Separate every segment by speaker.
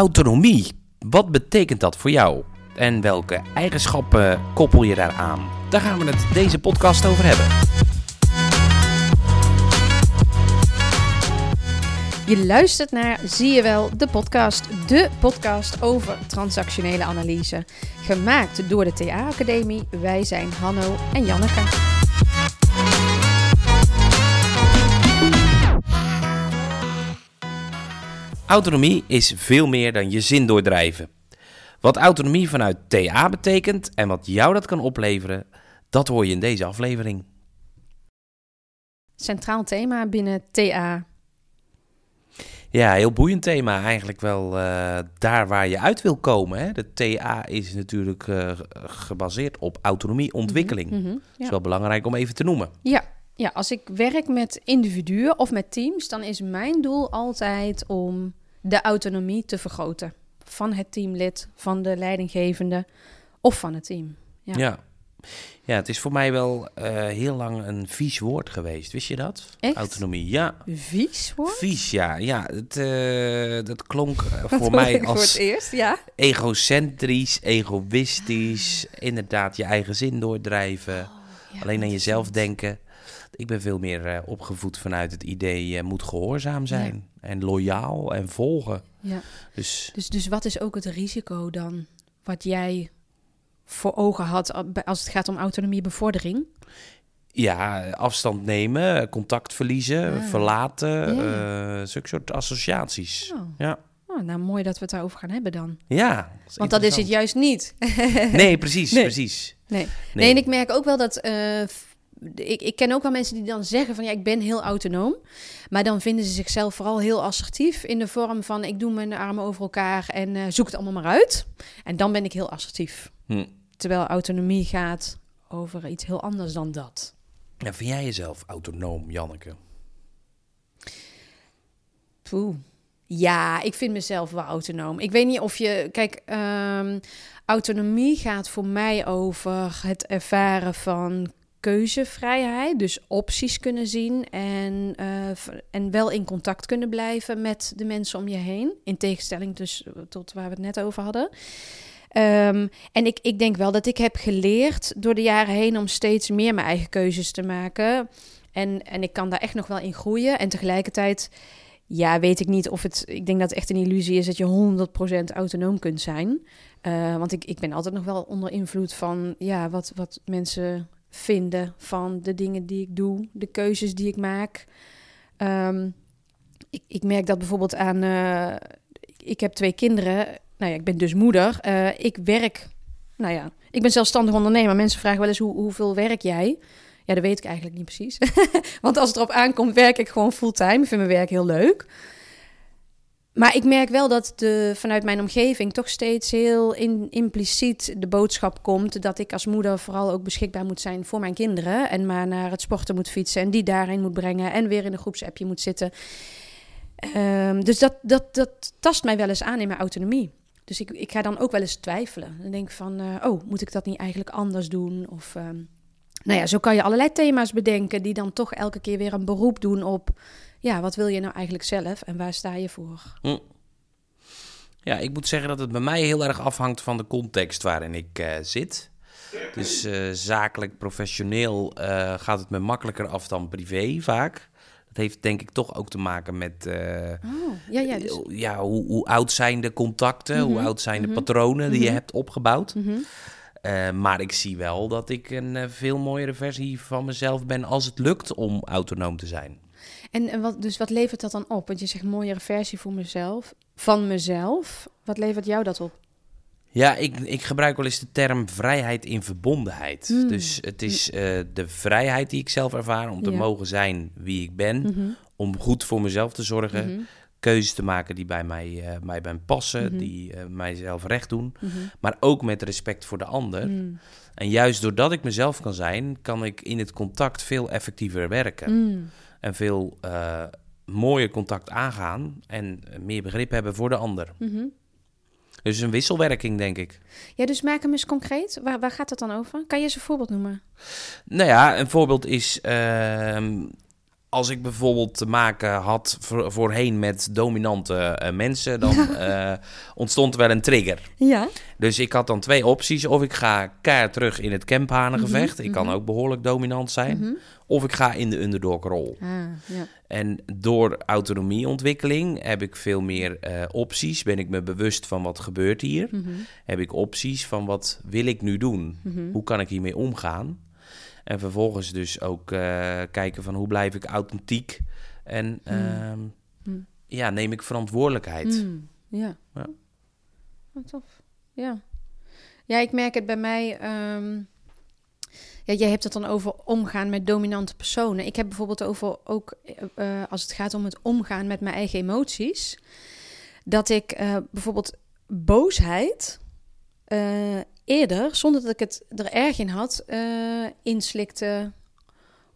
Speaker 1: Autonomie, wat betekent dat voor jou? En welke eigenschappen koppel je daaraan? Daar gaan we het deze podcast over hebben.
Speaker 2: Je luistert naar Zie je wel, de podcast. De podcast over transactionele analyse. Gemaakt door de TA Academie. Wij zijn Hanno en Janneke.
Speaker 1: Autonomie is veel meer dan je zin doordrijven. Wat autonomie vanuit TA betekent en wat jou dat kan opleveren, dat hoor je in deze aflevering.
Speaker 2: Centraal thema binnen TA.
Speaker 1: Ja, heel boeiend thema. Eigenlijk wel uh, daar waar je uit wil komen. Hè? De TA is natuurlijk uh, gebaseerd op autonomie, ontwikkeling. Mm -hmm, ja. Dat is wel belangrijk om even te noemen.
Speaker 2: Ja. ja, als ik werk met individuen of met teams, dan is mijn doel altijd om de autonomie te vergroten. Van het teamlid, van de leidinggevende of van het team.
Speaker 1: Ja, ja. ja het is voor mij wel uh, heel lang een vies woord geweest. Wist je dat?
Speaker 2: Echt?
Speaker 1: Autonomie, ja.
Speaker 2: Vies woord?
Speaker 1: Vies, ja. ja het, uh, dat klonk voor mij als
Speaker 2: voor het eerst, ja.
Speaker 1: egocentrisch, egoïstisch. Inderdaad, je eigen zin doordrijven. Oh, ja, alleen aan jezelf denken. Ik ben veel meer uh, opgevoed vanuit het idee, je moet gehoorzaam zijn. Ja. En loyaal en volgen.
Speaker 2: Ja. Dus, dus, dus wat is ook het risico dan? Wat jij voor ogen had als het gaat om autonomiebevordering?
Speaker 1: Ja, afstand nemen, contact verliezen, ah. verlaten, ja. uh, zulke soort associaties.
Speaker 2: Oh.
Speaker 1: Ja.
Speaker 2: Oh, nou, mooi dat we het daarover gaan hebben dan.
Speaker 1: Ja.
Speaker 2: Dat Want dat is het juist niet.
Speaker 1: nee, precies, nee. precies.
Speaker 2: Nee. nee. Nee. en ik merk ook wel dat... Uh, ik, ik ken ook wel mensen die dan zeggen van ja, ik ben heel autonoom. Maar dan vinden ze zichzelf vooral heel assertief in de vorm van ik doe mijn armen over elkaar en uh, zoek het allemaal maar uit. En dan ben ik heel assertief.
Speaker 1: Hm.
Speaker 2: Terwijl autonomie gaat over iets heel anders dan dat.
Speaker 1: Ja, vind jij jezelf autonoom, Janneke?
Speaker 2: Poeh. Ja, ik vind mezelf wel autonoom. Ik weet niet of je. Kijk, um, autonomie gaat voor mij over het ervaren van keuzevrijheid, dus opties kunnen zien en, uh, en wel in contact kunnen blijven met de mensen om je heen. In tegenstelling dus tot waar we het net over hadden. Um, en ik, ik denk wel dat ik heb geleerd door de jaren heen om steeds meer mijn eigen keuzes te maken. En, en ik kan daar echt nog wel in groeien. En tegelijkertijd, ja, weet ik niet of het. Ik denk dat het echt een illusie is dat je 100% autonoom kunt zijn. Uh, want ik, ik ben altijd nog wel onder invloed van ja, wat, wat mensen vinden van de dingen die ik doe, de keuzes die ik maak. Um, ik, ik, merk dat bijvoorbeeld aan. Uh, ik heb twee kinderen. Nou ja, ik ben dus moeder. Uh, ik werk. Nou ja, ik ben zelfstandig ondernemer. Mensen vragen wel eens hoe, hoeveel werk jij? Ja, dat weet ik eigenlijk niet precies. Want als het erop aankomt, werk ik gewoon fulltime. Ik vind mijn werk heel leuk. Maar ik merk wel dat de, vanuit mijn omgeving toch steeds heel impliciet de boodschap komt dat ik als moeder vooral ook beschikbaar moet zijn voor mijn kinderen. En maar naar het sporten moet fietsen en die daarin moet brengen en weer in een groepsappje moet zitten. Um, dus dat, dat, dat tast mij wel eens aan in mijn autonomie. Dus ik, ik ga dan ook wel eens twijfelen. Dan denk ik van, uh, oh, moet ik dat niet eigenlijk anders doen? Of, um, nou ja, zo kan je allerlei thema's bedenken die dan toch elke keer weer een beroep doen op ja, wat wil je nou eigenlijk zelf en waar sta je voor?
Speaker 1: Hm. Ja, ik moet zeggen dat het bij mij heel erg afhangt van de context waarin ik uh, zit. Dus uh, zakelijk, professioneel uh, gaat het me makkelijker af dan privé vaak. Dat heeft denk ik toch ook te maken met
Speaker 2: oh, ja, ja, dus...
Speaker 1: ja, hoe, hoe, oud zijn de contacten, mm -hmm. hoe oud zijn de mm -hmm. patronen die mm -hmm. je hebt opgebouwd.
Speaker 2: Mhm.
Speaker 1: maar ik zie wel dat ik een veel mooiere versie van mezelf ben als het lukt om autonoom te zijn.
Speaker 2: En, en wat, dus wat levert dat dan op? Want je zegt mooiere versie voor mezelf, van mezelf. Wat levert jou dat op?
Speaker 1: Ja, ik, ik gebruik wel eens de term vrijheid in verbondenheid.
Speaker 2: Hmm.
Speaker 1: Mm. Dus het is uh, de vrijheid die ik zelf ervaar om te
Speaker 2: Ja.
Speaker 1: mogen zijn wie ik ben.
Speaker 2: Mhm.
Speaker 1: Om goed voor mezelf te zorgen.
Speaker 2: Mhm.
Speaker 1: Keuzes te maken die bij mij, uh, mij bij passen,
Speaker 2: Mhm.
Speaker 1: die uh, mijzelf recht doen. Maar ook met respect voor de ander.
Speaker 2: Mm.
Speaker 1: En juist doordat ik mezelf kan zijn, kan ik in het contact veel effectiever werken. En veel uh, mooier contact aangaan en meer begrip hebben voor de ander.
Speaker 2: Mhm.
Speaker 1: Dus een wisselwerking, denk ik.
Speaker 2: Ja, dus maak hem eens concreet. Waar, waar gaat het dan over? Kan je eens een voorbeeld noemen?
Speaker 1: Nou ja, een voorbeeld is... ehm, als ik bijvoorbeeld te maken had voor, voorheen met dominante eh, mensen, dan eh, ontstond er wel een trigger.
Speaker 2: Ja.
Speaker 1: Dus ik had dan twee opties. Of ik ga keihard terug in het camphanengevecht. Ik kan ook behoorlijk dominant zijn.
Speaker 2: Mhm.
Speaker 1: Of ik ga in de underdog-rol.
Speaker 2: Ah, ja.
Speaker 1: En door autonomieontwikkeling heb ik veel meer eh, opties. Ben ik me bewust van wat gebeurt hier.
Speaker 2: Mhm.
Speaker 1: Heb ik opties van wat wil ik nu doen?
Speaker 2: Mhm.
Speaker 1: Hoe kan ik hiermee omgaan? En vervolgens dus ook eh, kijken van hoe blijf ik authentiek en ehm,
Speaker 2: Hmm.
Speaker 1: ja, neem ik verantwoordelijkheid.
Speaker 2: Mm, ja.
Speaker 1: Ja.
Speaker 2: Oh, tof. Ja. Ja, ik merk het bij mij. ehm, ja, jij hebt het dan over omgaan met dominante personen. Ik heb bijvoorbeeld over ook eh, eh, als het gaat om het omgaan met mijn eigen emoties. Dat ik bijvoorbeeld boosheid eerder, zonder dat ik het er erg in had, eh, inslikte.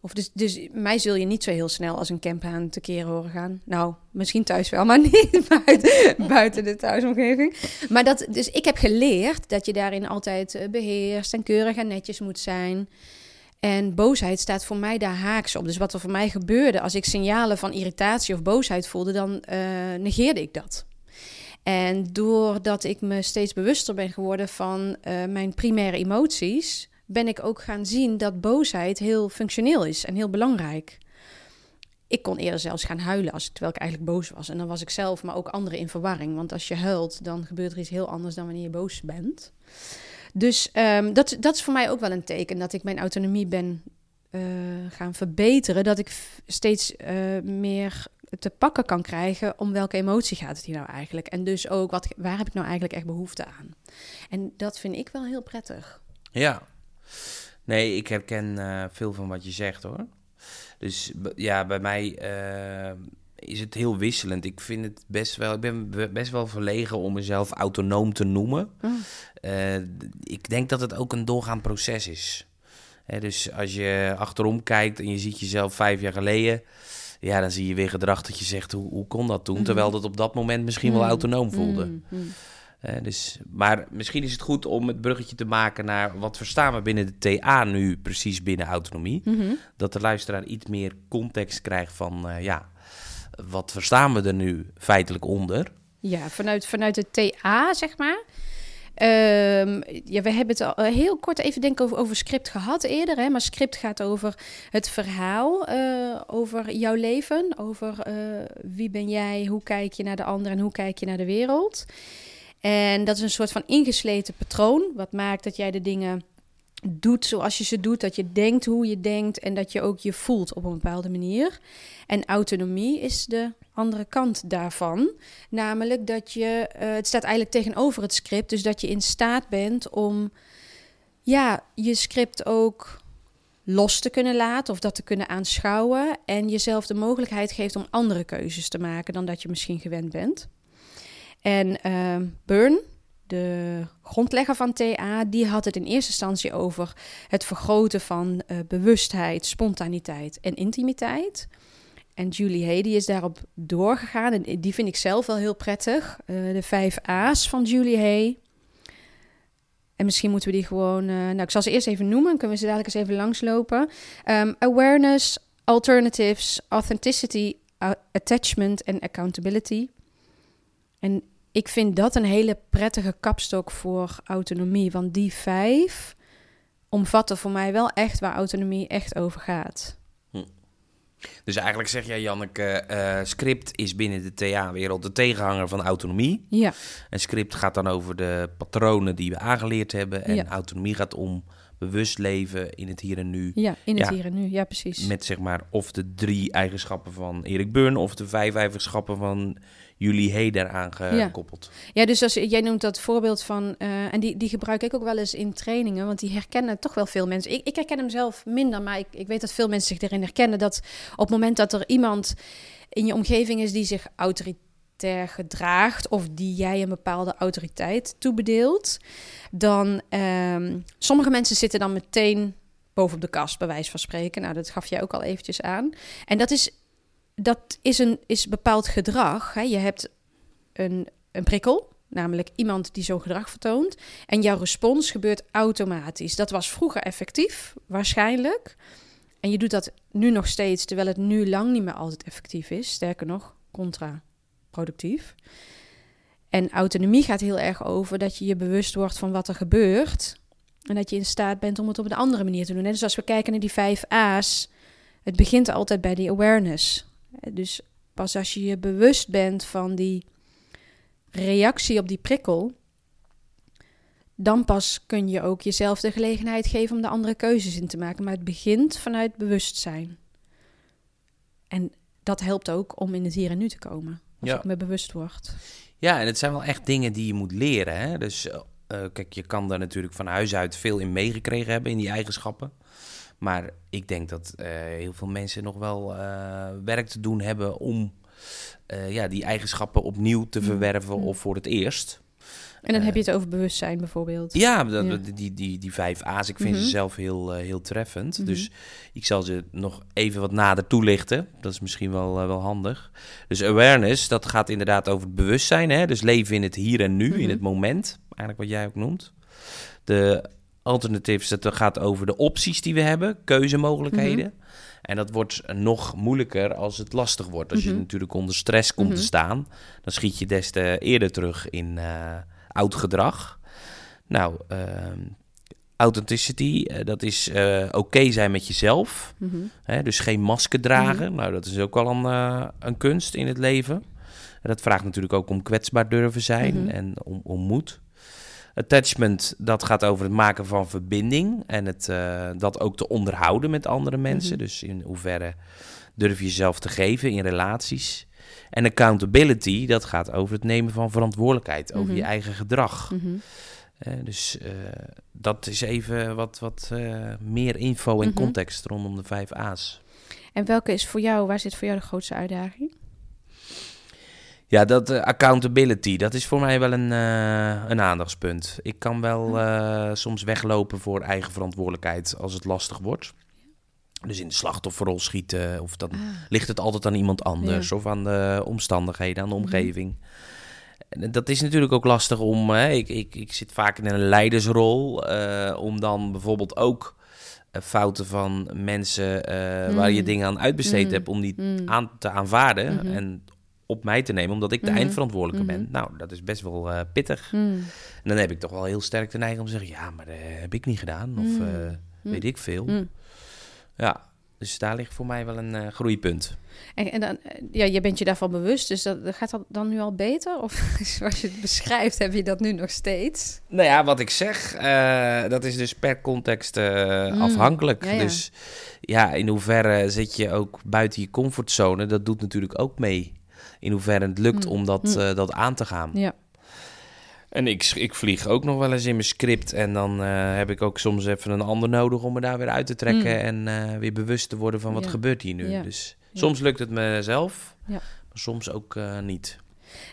Speaker 2: Of dus, dus mij zul je niet zo heel snel als een camphaan tekeer horen gaan. Nou, misschien thuis wel, maar niet buiten, buiten de thuisomgeving. Maar dat, dus ik heb geleerd dat je daarin altijd eh, beheerst en keurig en netjes moet zijn. En boosheid staat voor mij daar haaks op. Dus wat er voor mij gebeurde als ik signalen van irritatie of boosheid voelde, dan eh, negeerde ik dat. En doordat ik me steeds bewuster ben geworden van eh, mijn primaire emoties, ben ik ook gaan zien dat boosheid heel functioneel is en heel belangrijk. Ik kon eerder zelfs gaan huilen als, terwijl ik eigenlijk boos was. En dan was ik zelf, maar ook anderen in verwarring. Want als je huilt, dan gebeurt er iets heel anders dan wanneer je boos bent. Dus ehm, dat, dat is voor mij ook wel een teken dat ik mijn autonomie ben eh, gaan verbeteren. Dat ik steeds eh, meer te pakken kan krijgen om welke emotie gaat het hier nou eigenlijk. En dus ook, wat, waar heb ik nou eigenlijk echt behoefte aan? En dat vind ik wel heel prettig.
Speaker 1: Ja. Nee, ik herken eh, veel van wat je zegt hoor. Dus ja, bij mij eh, is het heel wisselend. Ik vind het best wel. Ik ben be- best wel verlegen om mezelf autonoom te noemen.
Speaker 2: Mm.
Speaker 1: Eh, ik denk dat het ook een doorgaand proces is. Hè, dus als je achterom kijkt en je ziet jezelf vijf jaar geleden. Ja, dan zie je weer gedrag dat je zegt, hoe, hoe kon dat toen?
Speaker 2: Mhm.
Speaker 1: Terwijl dat op dat moment misschien wel
Speaker 2: Mm.
Speaker 1: autonoom voelde.
Speaker 2: Mm, mm.
Speaker 1: Eh, dus, maar misschien is het goed om het bruggetje te maken naar wat verstaan we binnen de TA nu precies binnen autonomie.
Speaker 2: Mhm.
Speaker 1: Dat de luisteraar iets meer context krijgt van, eh, ja, wat verstaan we er nu feitelijk onder?
Speaker 2: Ja, vanuit, vanuit de TA, zeg maar. Ehm, ja, we hebben het al eh, heel kort even denken over, script gehad eerder. Hè? Maar script gaat over het verhaal, eh, over jouw leven. Over eh, wie ben jij, hoe kijk je naar de ander en hoe kijk je naar de wereld. En dat is een soort van ingesleten patroon. Wat maakt dat jij de dingen doet zoals je ze doet. Dat je denkt hoe je denkt en dat je ook je voelt op een bepaalde manier. En autonomie is de andere kant daarvan. Namelijk dat je, eh, het staat eigenlijk tegenover het script, dus dat je in staat bent om ja, je script ook los te kunnen laten of dat te kunnen aanschouwen en jezelf de mogelijkheid geeft om andere keuzes te maken dan dat je misschien gewend bent. En eh, Burn, de grondlegger van TA, die had het in eerste instantie over het vergroten van eh, bewustheid, spontaniteit en intimiteit. En Julie Hay die is daarop doorgegaan. En die vind ik zelf wel heel prettig. Eh, de vijf A's van Julie Hay. En misschien moeten we die gewoon... eh, nou, ik zal ze eerst even noemen. Kunnen we ze dadelijk eens even langslopen. Ehm, awareness, alternatives, authenticity, attachment en accountability. En ik vind dat een hele prettige kapstok voor autonomie. Want die vijf omvatten voor mij wel echt waar autonomie echt over gaat.
Speaker 1: Dus eigenlijk zeg jij, Janneke, eh, script is binnen de TA-wereld de tegenhanger van autonomie.
Speaker 2: Ja,
Speaker 1: En script gaat dan over de patronen die we aangeleerd hebben. En
Speaker 2: Ja.
Speaker 1: autonomie gaat om bewust leven in het hier en nu.
Speaker 2: ja in het
Speaker 1: Ja.
Speaker 2: hier en nu. Ja, precies.
Speaker 1: Met zeg maar of de drie eigenschappen van Erik Burn of de vijf eigenschappen van Julie Hay daaraan gekoppeld.
Speaker 2: Ja, dus als, jij noemt dat voorbeeld van, eh, en die, die gebruik ik ook wel eens in trainingen, want die herkennen toch wel veel mensen. Ik, ik herken hem zelf minder, maar ik, ik weet dat veel mensen zich erin herkennen. Dat op het moment dat er iemand in je omgeving is die zich autoritair gedraagt, of die jij een bepaalde autoriteit toebedeelt, dan ehm, sommige mensen zitten dan meteen boven op de kast, bij wijze van spreken. Nou, dat gaf jij ook al eventjes aan. En dat is, dat is een is bepaald gedrag. Hè? Je hebt een, een prikkel, namelijk iemand die zo'n gedrag vertoont. En jouw respons gebeurt automatisch. Dat was vroeger effectief, waarschijnlijk. En je doet dat nu nog steeds, terwijl het nu lang niet meer altijd effectief is. Sterker nog, contraproductief. En autonomie gaat heel erg over dat je je bewust wordt van wat er gebeurt. En dat je in staat bent om het op een andere manier te doen. Dus als we kijken naar die vijf A's, het begint altijd bij die awareness. Dus pas als je je bewust bent van die reactie op die prikkel, dan pas kun je ook jezelf de gelegenheid geven om de andere keuzes in te maken. Maar het begint vanuit bewustzijn. En dat helpt ook om in het hier en nu te komen. Als ja. ik me bewust word.
Speaker 1: Ja, en het zijn wel echt dingen die je moet leren. Hè? Dus uh, kijk, je kan daar natuurlijk van huis uit veel in meegekregen hebben in die eigenschappen. Maar ik denk dat uh, heel veel mensen nog wel uh, werk te doen hebben om ja, die eigenschappen opnieuw te mm. verwerven mm. of voor het eerst.
Speaker 2: En dan heb je het over bewustzijn bijvoorbeeld.
Speaker 1: Ja, Die, die, die, vijf A's, ik vind ze mhm. zelf heel, heel treffend. Mhm. Dus ik zal ze nog even wat nader toelichten. Dat is misschien wel, wel handig. Dus awareness, dat gaat inderdaad over het bewustzijn. Hè? Dus leven in het hier en nu, in mhm. het moment. Eigenlijk wat jij ook noemt. De alternatives, dat gaat over de opties die we hebben, keuzemogelijkheden. En dat wordt nog moeilijker als het lastig wordt. Als je natuurlijk onder stress komt te staan, dan schiet je des te eerder terug in, uh, oud gedrag. Nou, uh, authenticity, uh, dat is uh, oké zijn met jezelf. Hè, dus geen masker dragen. Nou, dat is ook wel een, een kunst in het leven. En dat vraagt natuurlijk ook om kwetsbaar durven zijn en om, om moed. Attachment, dat gaat over het maken van verbinding en het, dat ook te onderhouden met andere mensen. Dus in hoeverre durf je jezelf te geven in relaties. En accountability, dat gaat over het nemen van verantwoordelijkheid over je mhm. eigen gedrag. Mm dus uh, dat is even wat, wat meer info en mhm. context rondom de vijf A's.
Speaker 2: En welke is voor jou, waar zit voor jou de grootste uitdaging?
Speaker 1: Ja, dat uh, accountability, dat is voor mij wel een, een aandachtspunt. Ik kan wel soms weglopen voor eigen verantwoordelijkheid als het lastig wordt. Dus in de slachtofferrol schieten, of dan ah. ligt het altijd aan iemand anders of aan de omstandigheden, aan de mhm. omgeving. En dat is natuurlijk ook lastig om. Hè, ik, ik, ik zit vaak in een leidersrol, om dan bijvoorbeeld ook fouten van mensen uh, waar je mhm. dingen aan uitbesteed mm. hebt, om die mm. aan te aanvaarden -hmm. en op mij te nemen, omdat ik de -hmm. eindverantwoordelijke ben. Nou, dat is best wel pittig. En dan heb ik toch wel heel sterk de neiging om te zeggen: ja, maar dat heb ik niet gedaan, of weet ik veel. Ja, dus daar ligt voor mij wel een uh, groeipunt.
Speaker 2: En, en dan, eh, ja, je bent je daarvan bewust, dus dat, gaat dat dan nu al beter? Of zoals je het beschrijft, heb je dat nu nog steeds?
Speaker 1: Nou ja, wat ik zeg, uh, dat is dus per context uh, afhankelijk. Ja, ja. Dus ja, in hoeverre zit je ook buiten je comfortzone, dat doet natuurlijk ook mee. In hoeverre het lukt mm. om dat, mm. dat aan te gaan.
Speaker 2: Ja.
Speaker 1: En ik, ik vlieg ook nog wel eens in mijn script. En dan uh, heb ik ook soms even een ander nodig om me daar weer uit te trekken. Mm. En uh, weer bewust te worden van wat ja. gebeurt hier nu. Ja. Dus ja. soms lukt het mezelf, maar soms ook uh, niet.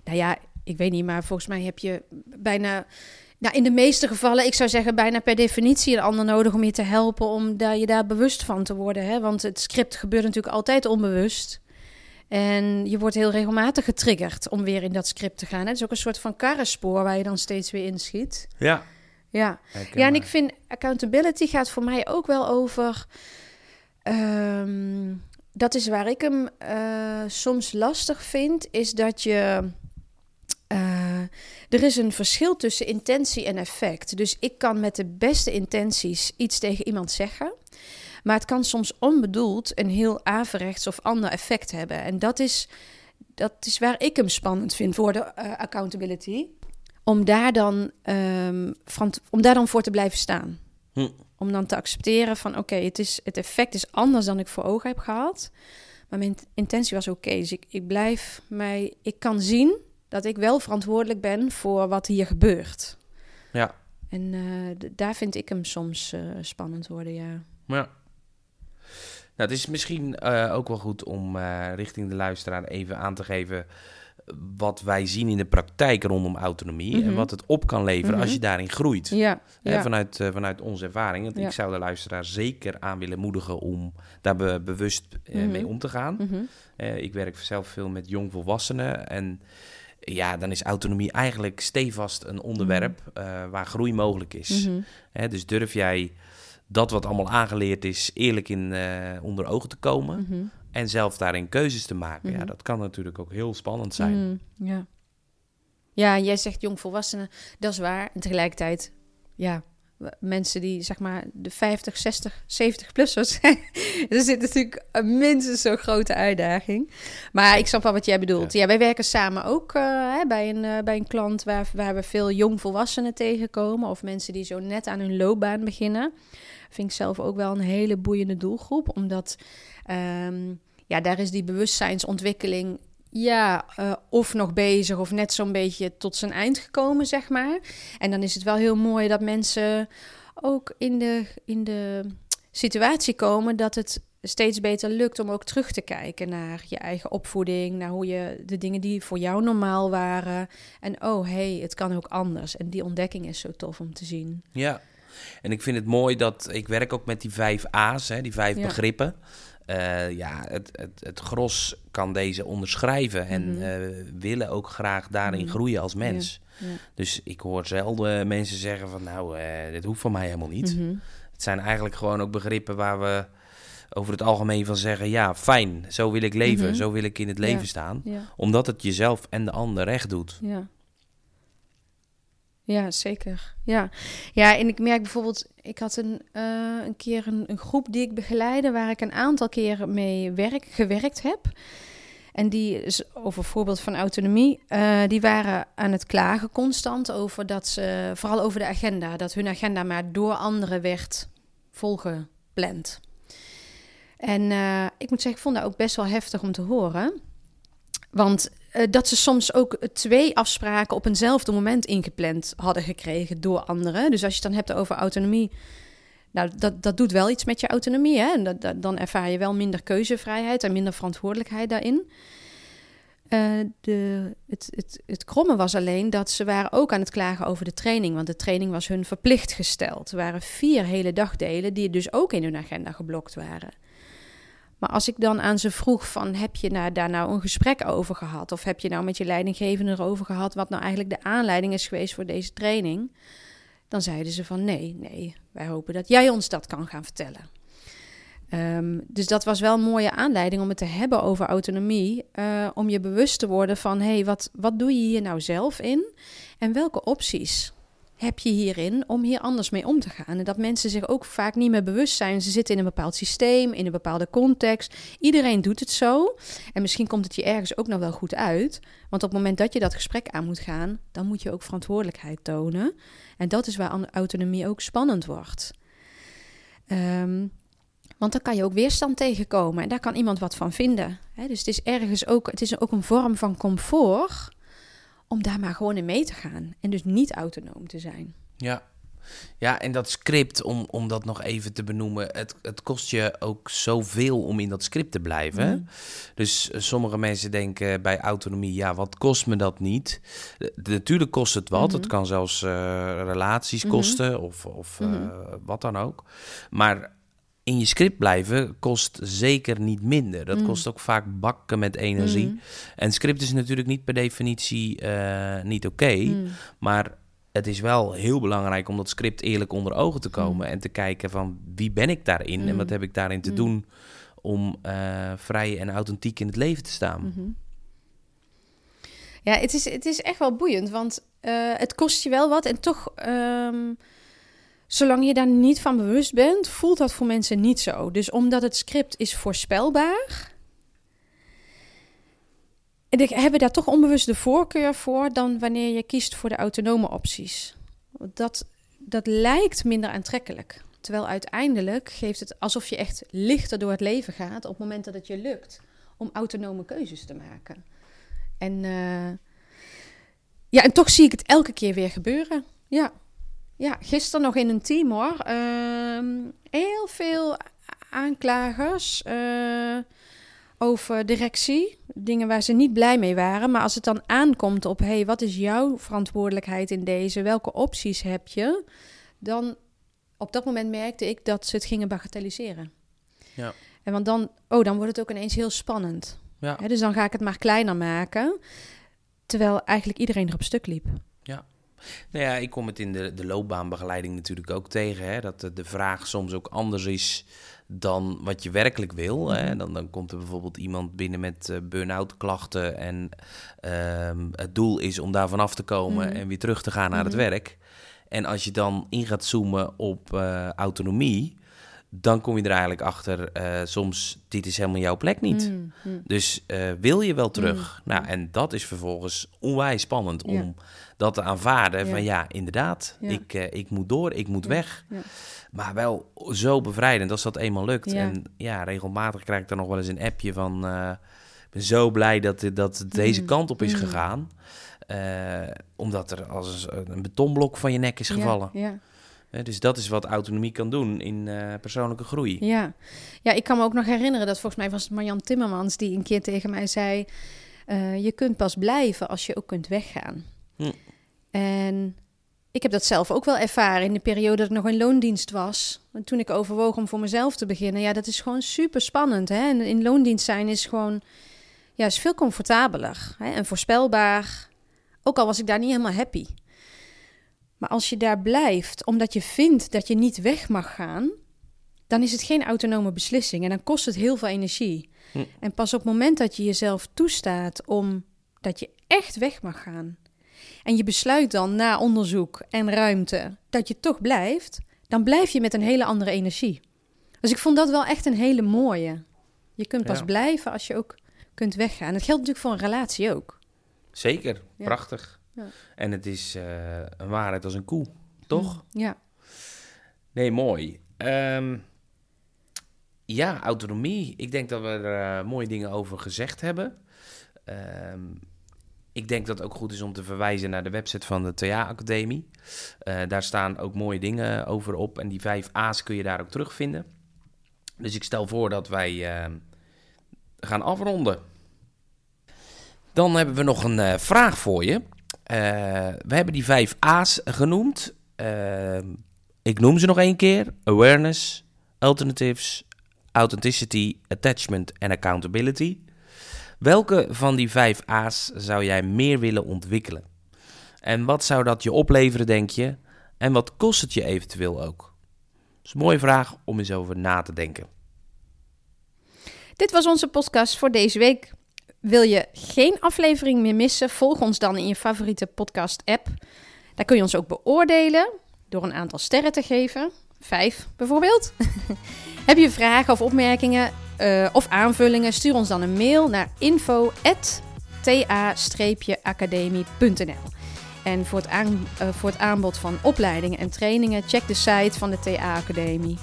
Speaker 2: Nou ja, ik weet niet, maar volgens mij heb je bijna... Nou, in de meeste gevallen, ik zou zeggen bijna per definitie een ander nodig om je te helpen om daar, je daar bewust van te worden. Hè? Want het script gebeurt natuurlijk altijd onbewust. En je wordt heel regelmatig getriggerd om weer in dat script te gaan. Het is ook een soort van karrenspoor waar je dan steeds weer inschiet.
Speaker 1: Ja.
Speaker 2: Ja, ja en ik vind accountability gaat voor mij ook wel over. Um, dat is waar ik hem uh, soms lastig vind, is dat je. Uh, er is een verschil tussen intentie en effect. Dus ik kan met de beste intenties iets tegen iemand zeggen. Maar het kan soms onbedoeld een heel averechts of ander effect hebben. En dat is, dat is waar ik hem spannend vind voor de uh, accountability. Om daar, dan, um, van, om daar dan voor te blijven staan. Hm. Om dan te accepteren van oké, okay, het het, het effect is anders dan ik voor ogen heb gehad. Maar mijn intentie was oké. Okay, dus ik, ik blijf mij. Ik kan zien dat ik wel verantwoordelijk ben voor wat hier gebeurt.
Speaker 1: Ja.
Speaker 2: En uh, daar vind ik hem soms uh, spannend worden, ja.
Speaker 1: Ja. Nou, het is misschien uh, ook wel goed om uh, richting de luisteraar even aan te geven wat wij zien in de praktijk rondom autonomie mm -hmm. en wat het op kan leveren mm -hmm. als je daarin groeit.
Speaker 2: Ja, ja.
Speaker 1: Vanuit, uh, vanuit onze ervaring. Ja. Ik zou de luisteraar zeker aan willen moedigen om daar be bewust mm -hmm. mee om te gaan. ik werk zelf veel met jongvolwassenen en ja, dan is autonomie eigenlijk stevast een onderwerp waar groei mogelijk is. dus durf jij dat wat allemaal aangeleerd is, eerlijk in eh, onder ogen te komen.
Speaker 2: Mhm.
Speaker 1: En zelf daarin keuzes te maken. Ja,
Speaker 2: Mhm.
Speaker 1: dat kan natuurlijk ook heel spannend zijn.
Speaker 2: Mhm, ja. ja, jij zegt jongvolwassenen, dat is waar. En tegelijkertijd, ja, mensen die zeg maar de 50, 60, 70 plussers zijn. er zit natuurlijk een minstens zo'n grote uitdaging. Maar ik snap wel wat jij bedoelt. Ja, wij werken samen ook eh, hè, bij, een, eh, bij een klant waar, waar we veel jongvolwassenen tegenkomen. Of mensen die zo net aan hun loopbaan beginnen. Vind ik zelf ook wel een hele boeiende doelgroep. Omdat ehm, ja, daar is die bewustzijnsontwikkeling ja, eh, of nog bezig of net zo'n beetje tot zijn eind gekomen, zeg maar. En dan is het wel heel mooi dat mensen ook in de, in de situatie komen dat het steeds beter lukt om ook terug te kijken naar je eigen opvoeding, naar hoe je de dingen die voor jou normaal waren. En oh, hey, het kan ook anders. En die ontdekking is zo tof om te zien.
Speaker 1: Ja, en ik vind het mooi dat ik werk ook met die vijf A's, hè, die vijf
Speaker 2: Ja.
Speaker 1: begrippen. Eh, ja, het, het, het gros kan deze onderschrijven en eh, willen ook graag daarin
Speaker 2: Mhm.
Speaker 1: groeien als mens.
Speaker 2: Ja.
Speaker 1: Dus ik hoor zelden mensen zeggen van nou, eh, dit hoeft van mij helemaal niet.
Speaker 2: Mhm.
Speaker 1: Het zijn eigenlijk gewoon ook begrippen waar we over het algemeen van zeggen, ja, fijn, zo wil ik leven,
Speaker 2: Mhm.
Speaker 1: zo wil ik in het leven
Speaker 2: Ja.
Speaker 1: staan. Omdat het jezelf en de ander recht doet.
Speaker 2: Ja. Ja, zeker. Ja. ja, en ik merk bijvoorbeeld, ik had een, eh, een keer een, een groep die ik begeleide, waar ik een aantal keren mee werk, gewerkt heb. En die is over voorbeeld van autonomie. eh, die waren aan het klagen constant over dat ze, vooral over de agenda, dat hun agenda maar door anderen werd volgepland. En eh, ik moet zeggen, ik vond dat ook best wel heftig om te horen. Want eh, dat ze soms ook twee afspraken op eenzelfde moment ingepland hadden gekregen door anderen. Dus als je het dan hebt over autonomie. Nou, dat, dat doet wel iets met je autonomie. Hè? En dat, dan ervaar je wel minder keuzevrijheid en minder verantwoordelijkheid daarin. Eh, de, het, het, het kromme was alleen dat ze waren ook aan het klagen over de training. Want de training was hun verplicht gesteld. Er waren vier hele dagdelen die dus ook in hun agenda geblokt waren. Maar als ik dan aan ze vroeg van heb je daar nou een gesprek over gehad? Of heb je nou met je leidinggevende erover gehad wat nou eigenlijk de aanleiding is geweest voor deze training? Dan zeiden ze van nee, nee, wij hopen dat jij ons dat kan gaan vertellen. Ehm, dus dat was wel een mooie aanleiding om het te hebben over autonomie. eh, om je bewust te worden van hé, hey, wat, wat doe je hier nou zelf in? En welke opties heb je hierin om hier anders mee om te gaan? En dat mensen zich ook vaak niet meer bewust zijn. Ze zitten in een bepaald systeem, in een bepaalde context. Iedereen doet het zo. En misschien komt het je ergens ook nog wel goed uit. Want op het moment dat je dat gesprek aan moet gaan, dan moet je ook verantwoordelijkheid tonen. En dat is waar autonomie ook spannend wordt. Ehm, want dan kan je ook weerstand tegenkomen en daar kan iemand wat van vinden. Dus het is ergens ook, het is ook een vorm van comfort om daar maar gewoon in mee te gaan. En dus niet autonoom te zijn.
Speaker 1: Ja. Ja, en dat script, om, om dat nog even te benoemen, het, het kost je ook zoveel om in dat script te blijven.
Speaker 2: Mhm.
Speaker 1: Dus eh, sommige mensen denken bij autonomie, ja, wat kost me dat niet? Natuurlijk kost het wat.
Speaker 2: Mhm.
Speaker 1: Het kan zelfs eh, relaties
Speaker 2: Mhm.
Speaker 1: kosten of, of eh,
Speaker 2: Mhm.
Speaker 1: wat dan ook. Maar in je script blijven kost zeker niet minder. Dat
Speaker 2: Mhm.
Speaker 1: kost ook vaak bakken met energie.
Speaker 2: Mhm.
Speaker 1: En script is natuurlijk niet per definitie eh, niet oké.
Speaker 2: Mhm.
Speaker 1: Maar het is wel heel belangrijk om dat script eerlijk onder ogen te komen. En te kijken van wie ben ik daarin en
Speaker 2: Mm.
Speaker 1: wat heb ik daarin te
Speaker 2: Mm.
Speaker 1: doen om eh, vrij en authentiek in het leven te staan.
Speaker 2: Mhm. Ja, het is, het is echt wel boeiend, want eh, het kost je wel wat. En toch, ehm, zolang je daar niet van bewust bent, voelt dat voor mensen niet zo. Dus omdat het script is voorspelbaar, hebben daar toch onbewust de voorkeur voor dan wanneer je kiest voor de autonome opties. Dat, dat lijkt minder aantrekkelijk. Terwijl uiteindelijk geeft het alsof je echt lichter door het leven gaat op het moment dat het je lukt om autonome keuzes te maken. En, eh, ja, en toch zie ik het elke keer weer gebeuren. Ja, ja gisteren nog in een team hoor. Ehm, heel veel aanklagers eh, over directie. Dingen waar ze niet blij mee waren. Maar als het dan aankomt op... hey, wat is jouw verantwoordelijkheid in deze? Welke opties heb je? Dan op dat moment merkte ik dat ze het gingen bagatelliseren.
Speaker 1: Ja.
Speaker 2: En want dan, oh, dan wordt het ook ineens heel spannend.
Speaker 1: Ja.
Speaker 2: Dus dan ga ik het maar kleiner maken. Terwijl eigenlijk iedereen er op stuk liep.
Speaker 1: Nou ja, ik kom het in de, de loopbaanbegeleiding natuurlijk ook tegen. Hè, dat de, vraag soms ook anders is dan wat je werkelijk wil. Hè.
Speaker 2: Mhm.
Speaker 1: Dan, dan komt er bijvoorbeeld iemand binnen met eh, burn-out klachten. En ehm, het doel is om daar vanaf te komen
Speaker 2: Mhm.
Speaker 1: en weer terug te gaan naar het
Speaker 2: Mhm.
Speaker 1: werk. En als je dan in gaat zoomen op eh, autonomie, dan kom je er eigenlijk achter, eh, soms, dit is helemaal jouw plek niet.
Speaker 2: Mm, mm.
Speaker 1: Dus eh, wil je wel terug?
Speaker 2: Mm.
Speaker 1: Nou, en dat is vervolgens onwijs spannend om dat te aanvaarden.
Speaker 2: Ja.
Speaker 1: Van ja, inderdaad,
Speaker 2: Ja.
Speaker 1: Ik, eh, ik moet door, ik moet weg. Maar wel zo bevrijdend als dat eenmaal lukt. En ja, regelmatig krijg ik dan nog wel eens een appje van... ik ben zo blij dat, dat het deze kant op is gegaan. Omdat er als een, betonblok van je nek is gevallen.
Speaker 2: Ja,
Speaker 1: dus dat is wat autonomie kan doen in eh, persoonlijke groei.
Speaker 2: Ja. ja, ik kan me ook nog herinneren dat volgens mij was het Marjan Timmermans die een keer tegen mij zei: eh, Je kunt pas blijven als je ook kunt weggaan.
Speaker 1: Hm.
Speaker 2: En ik heb dat zelf ook wel ervaren in de periode dat ik nog in loondienst was. En toen ik overwoog om voor mezelf te beginnen, ja, dat is gewoon super spannend. Hè? En in loondienst zijn is gewoon, ja, is veel comfortabeler hè? en voorspelbaar. Ook al was ik daar niet helemaal happy. Maar als je daar blijft, omdat je vindt dat je niet weg mag gaan, dan is het geen autonome beslissing en dan kost het heel veel energie.
Speaker 1: Hm.
Speaker 2: En pas op het moment dat je jezelf toestaat om dat je echt weg mag gaan en je besluit dan na onderzoek en ruimte dat je toch blijft, dan blijf je met een hele andere energie. Dus ik vond dat wel echt een hele mooie. Je kunt pas
Speaker 1: Ja.
Speaker 2: blijven als je ook kunt weggaan. Het geldt natuurlijk voor een relatie ook.
Speaker 1: Zeker,
Speaker 2: Ja.
Speaker 1: prachtig.
Speaker 2: Ja.
Speaker 1: En het is eh, een waarheid als een koe, toch?
Speaker 2: Ja.
Speaker 1: Nee, mooi. Ehm, ja, autonomie. Ik denk dat we er eh, mooie dingen over gezegd hebben. Ehm, ik denk dat het ook goed is om te verwijzen naar de website van de TA Academie. Eh, daar staan ook mooie dingen over op. En die vijf A's kun je daar ook terugvinden. Dus ik stel voor dat wij ehm, gaan afronden. Dan hebben we nog een vraag voor je. Eh, we hebben die vijf A's genoemd. Ehm, ik noem ze nog één keer. Awareness, alternatives, authenticity, attachment en accountability. Welke van die vijf A's zou jij meer willen ontwikkelen? En wat zou dat je opleveren, denk je? En wat kost het je eventueel ook? Dat is een mooie vraag om eens over na te denken.
Speaker 2: Dit was onze podcast voor deze week. Wil je geen aflevering meer missen? Volg ons dan in je favoriete podcast-app. Daar kun je ons ook beoordelen door een aantal sterren te geven. Vijf bijvoorbeeld. Heb je vragen of opmerkingen eh, of aanvullingen? Stuur ons dan een mail naar info.ta-academie.nl En voor het, aan, eh, voor het aanbod van opleidingen en trainingen, check de site van de TA Academie.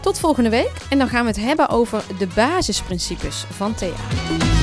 Speaker 2: Tot volgende week en dan gaan we het hebben over de basisprincipes van TA.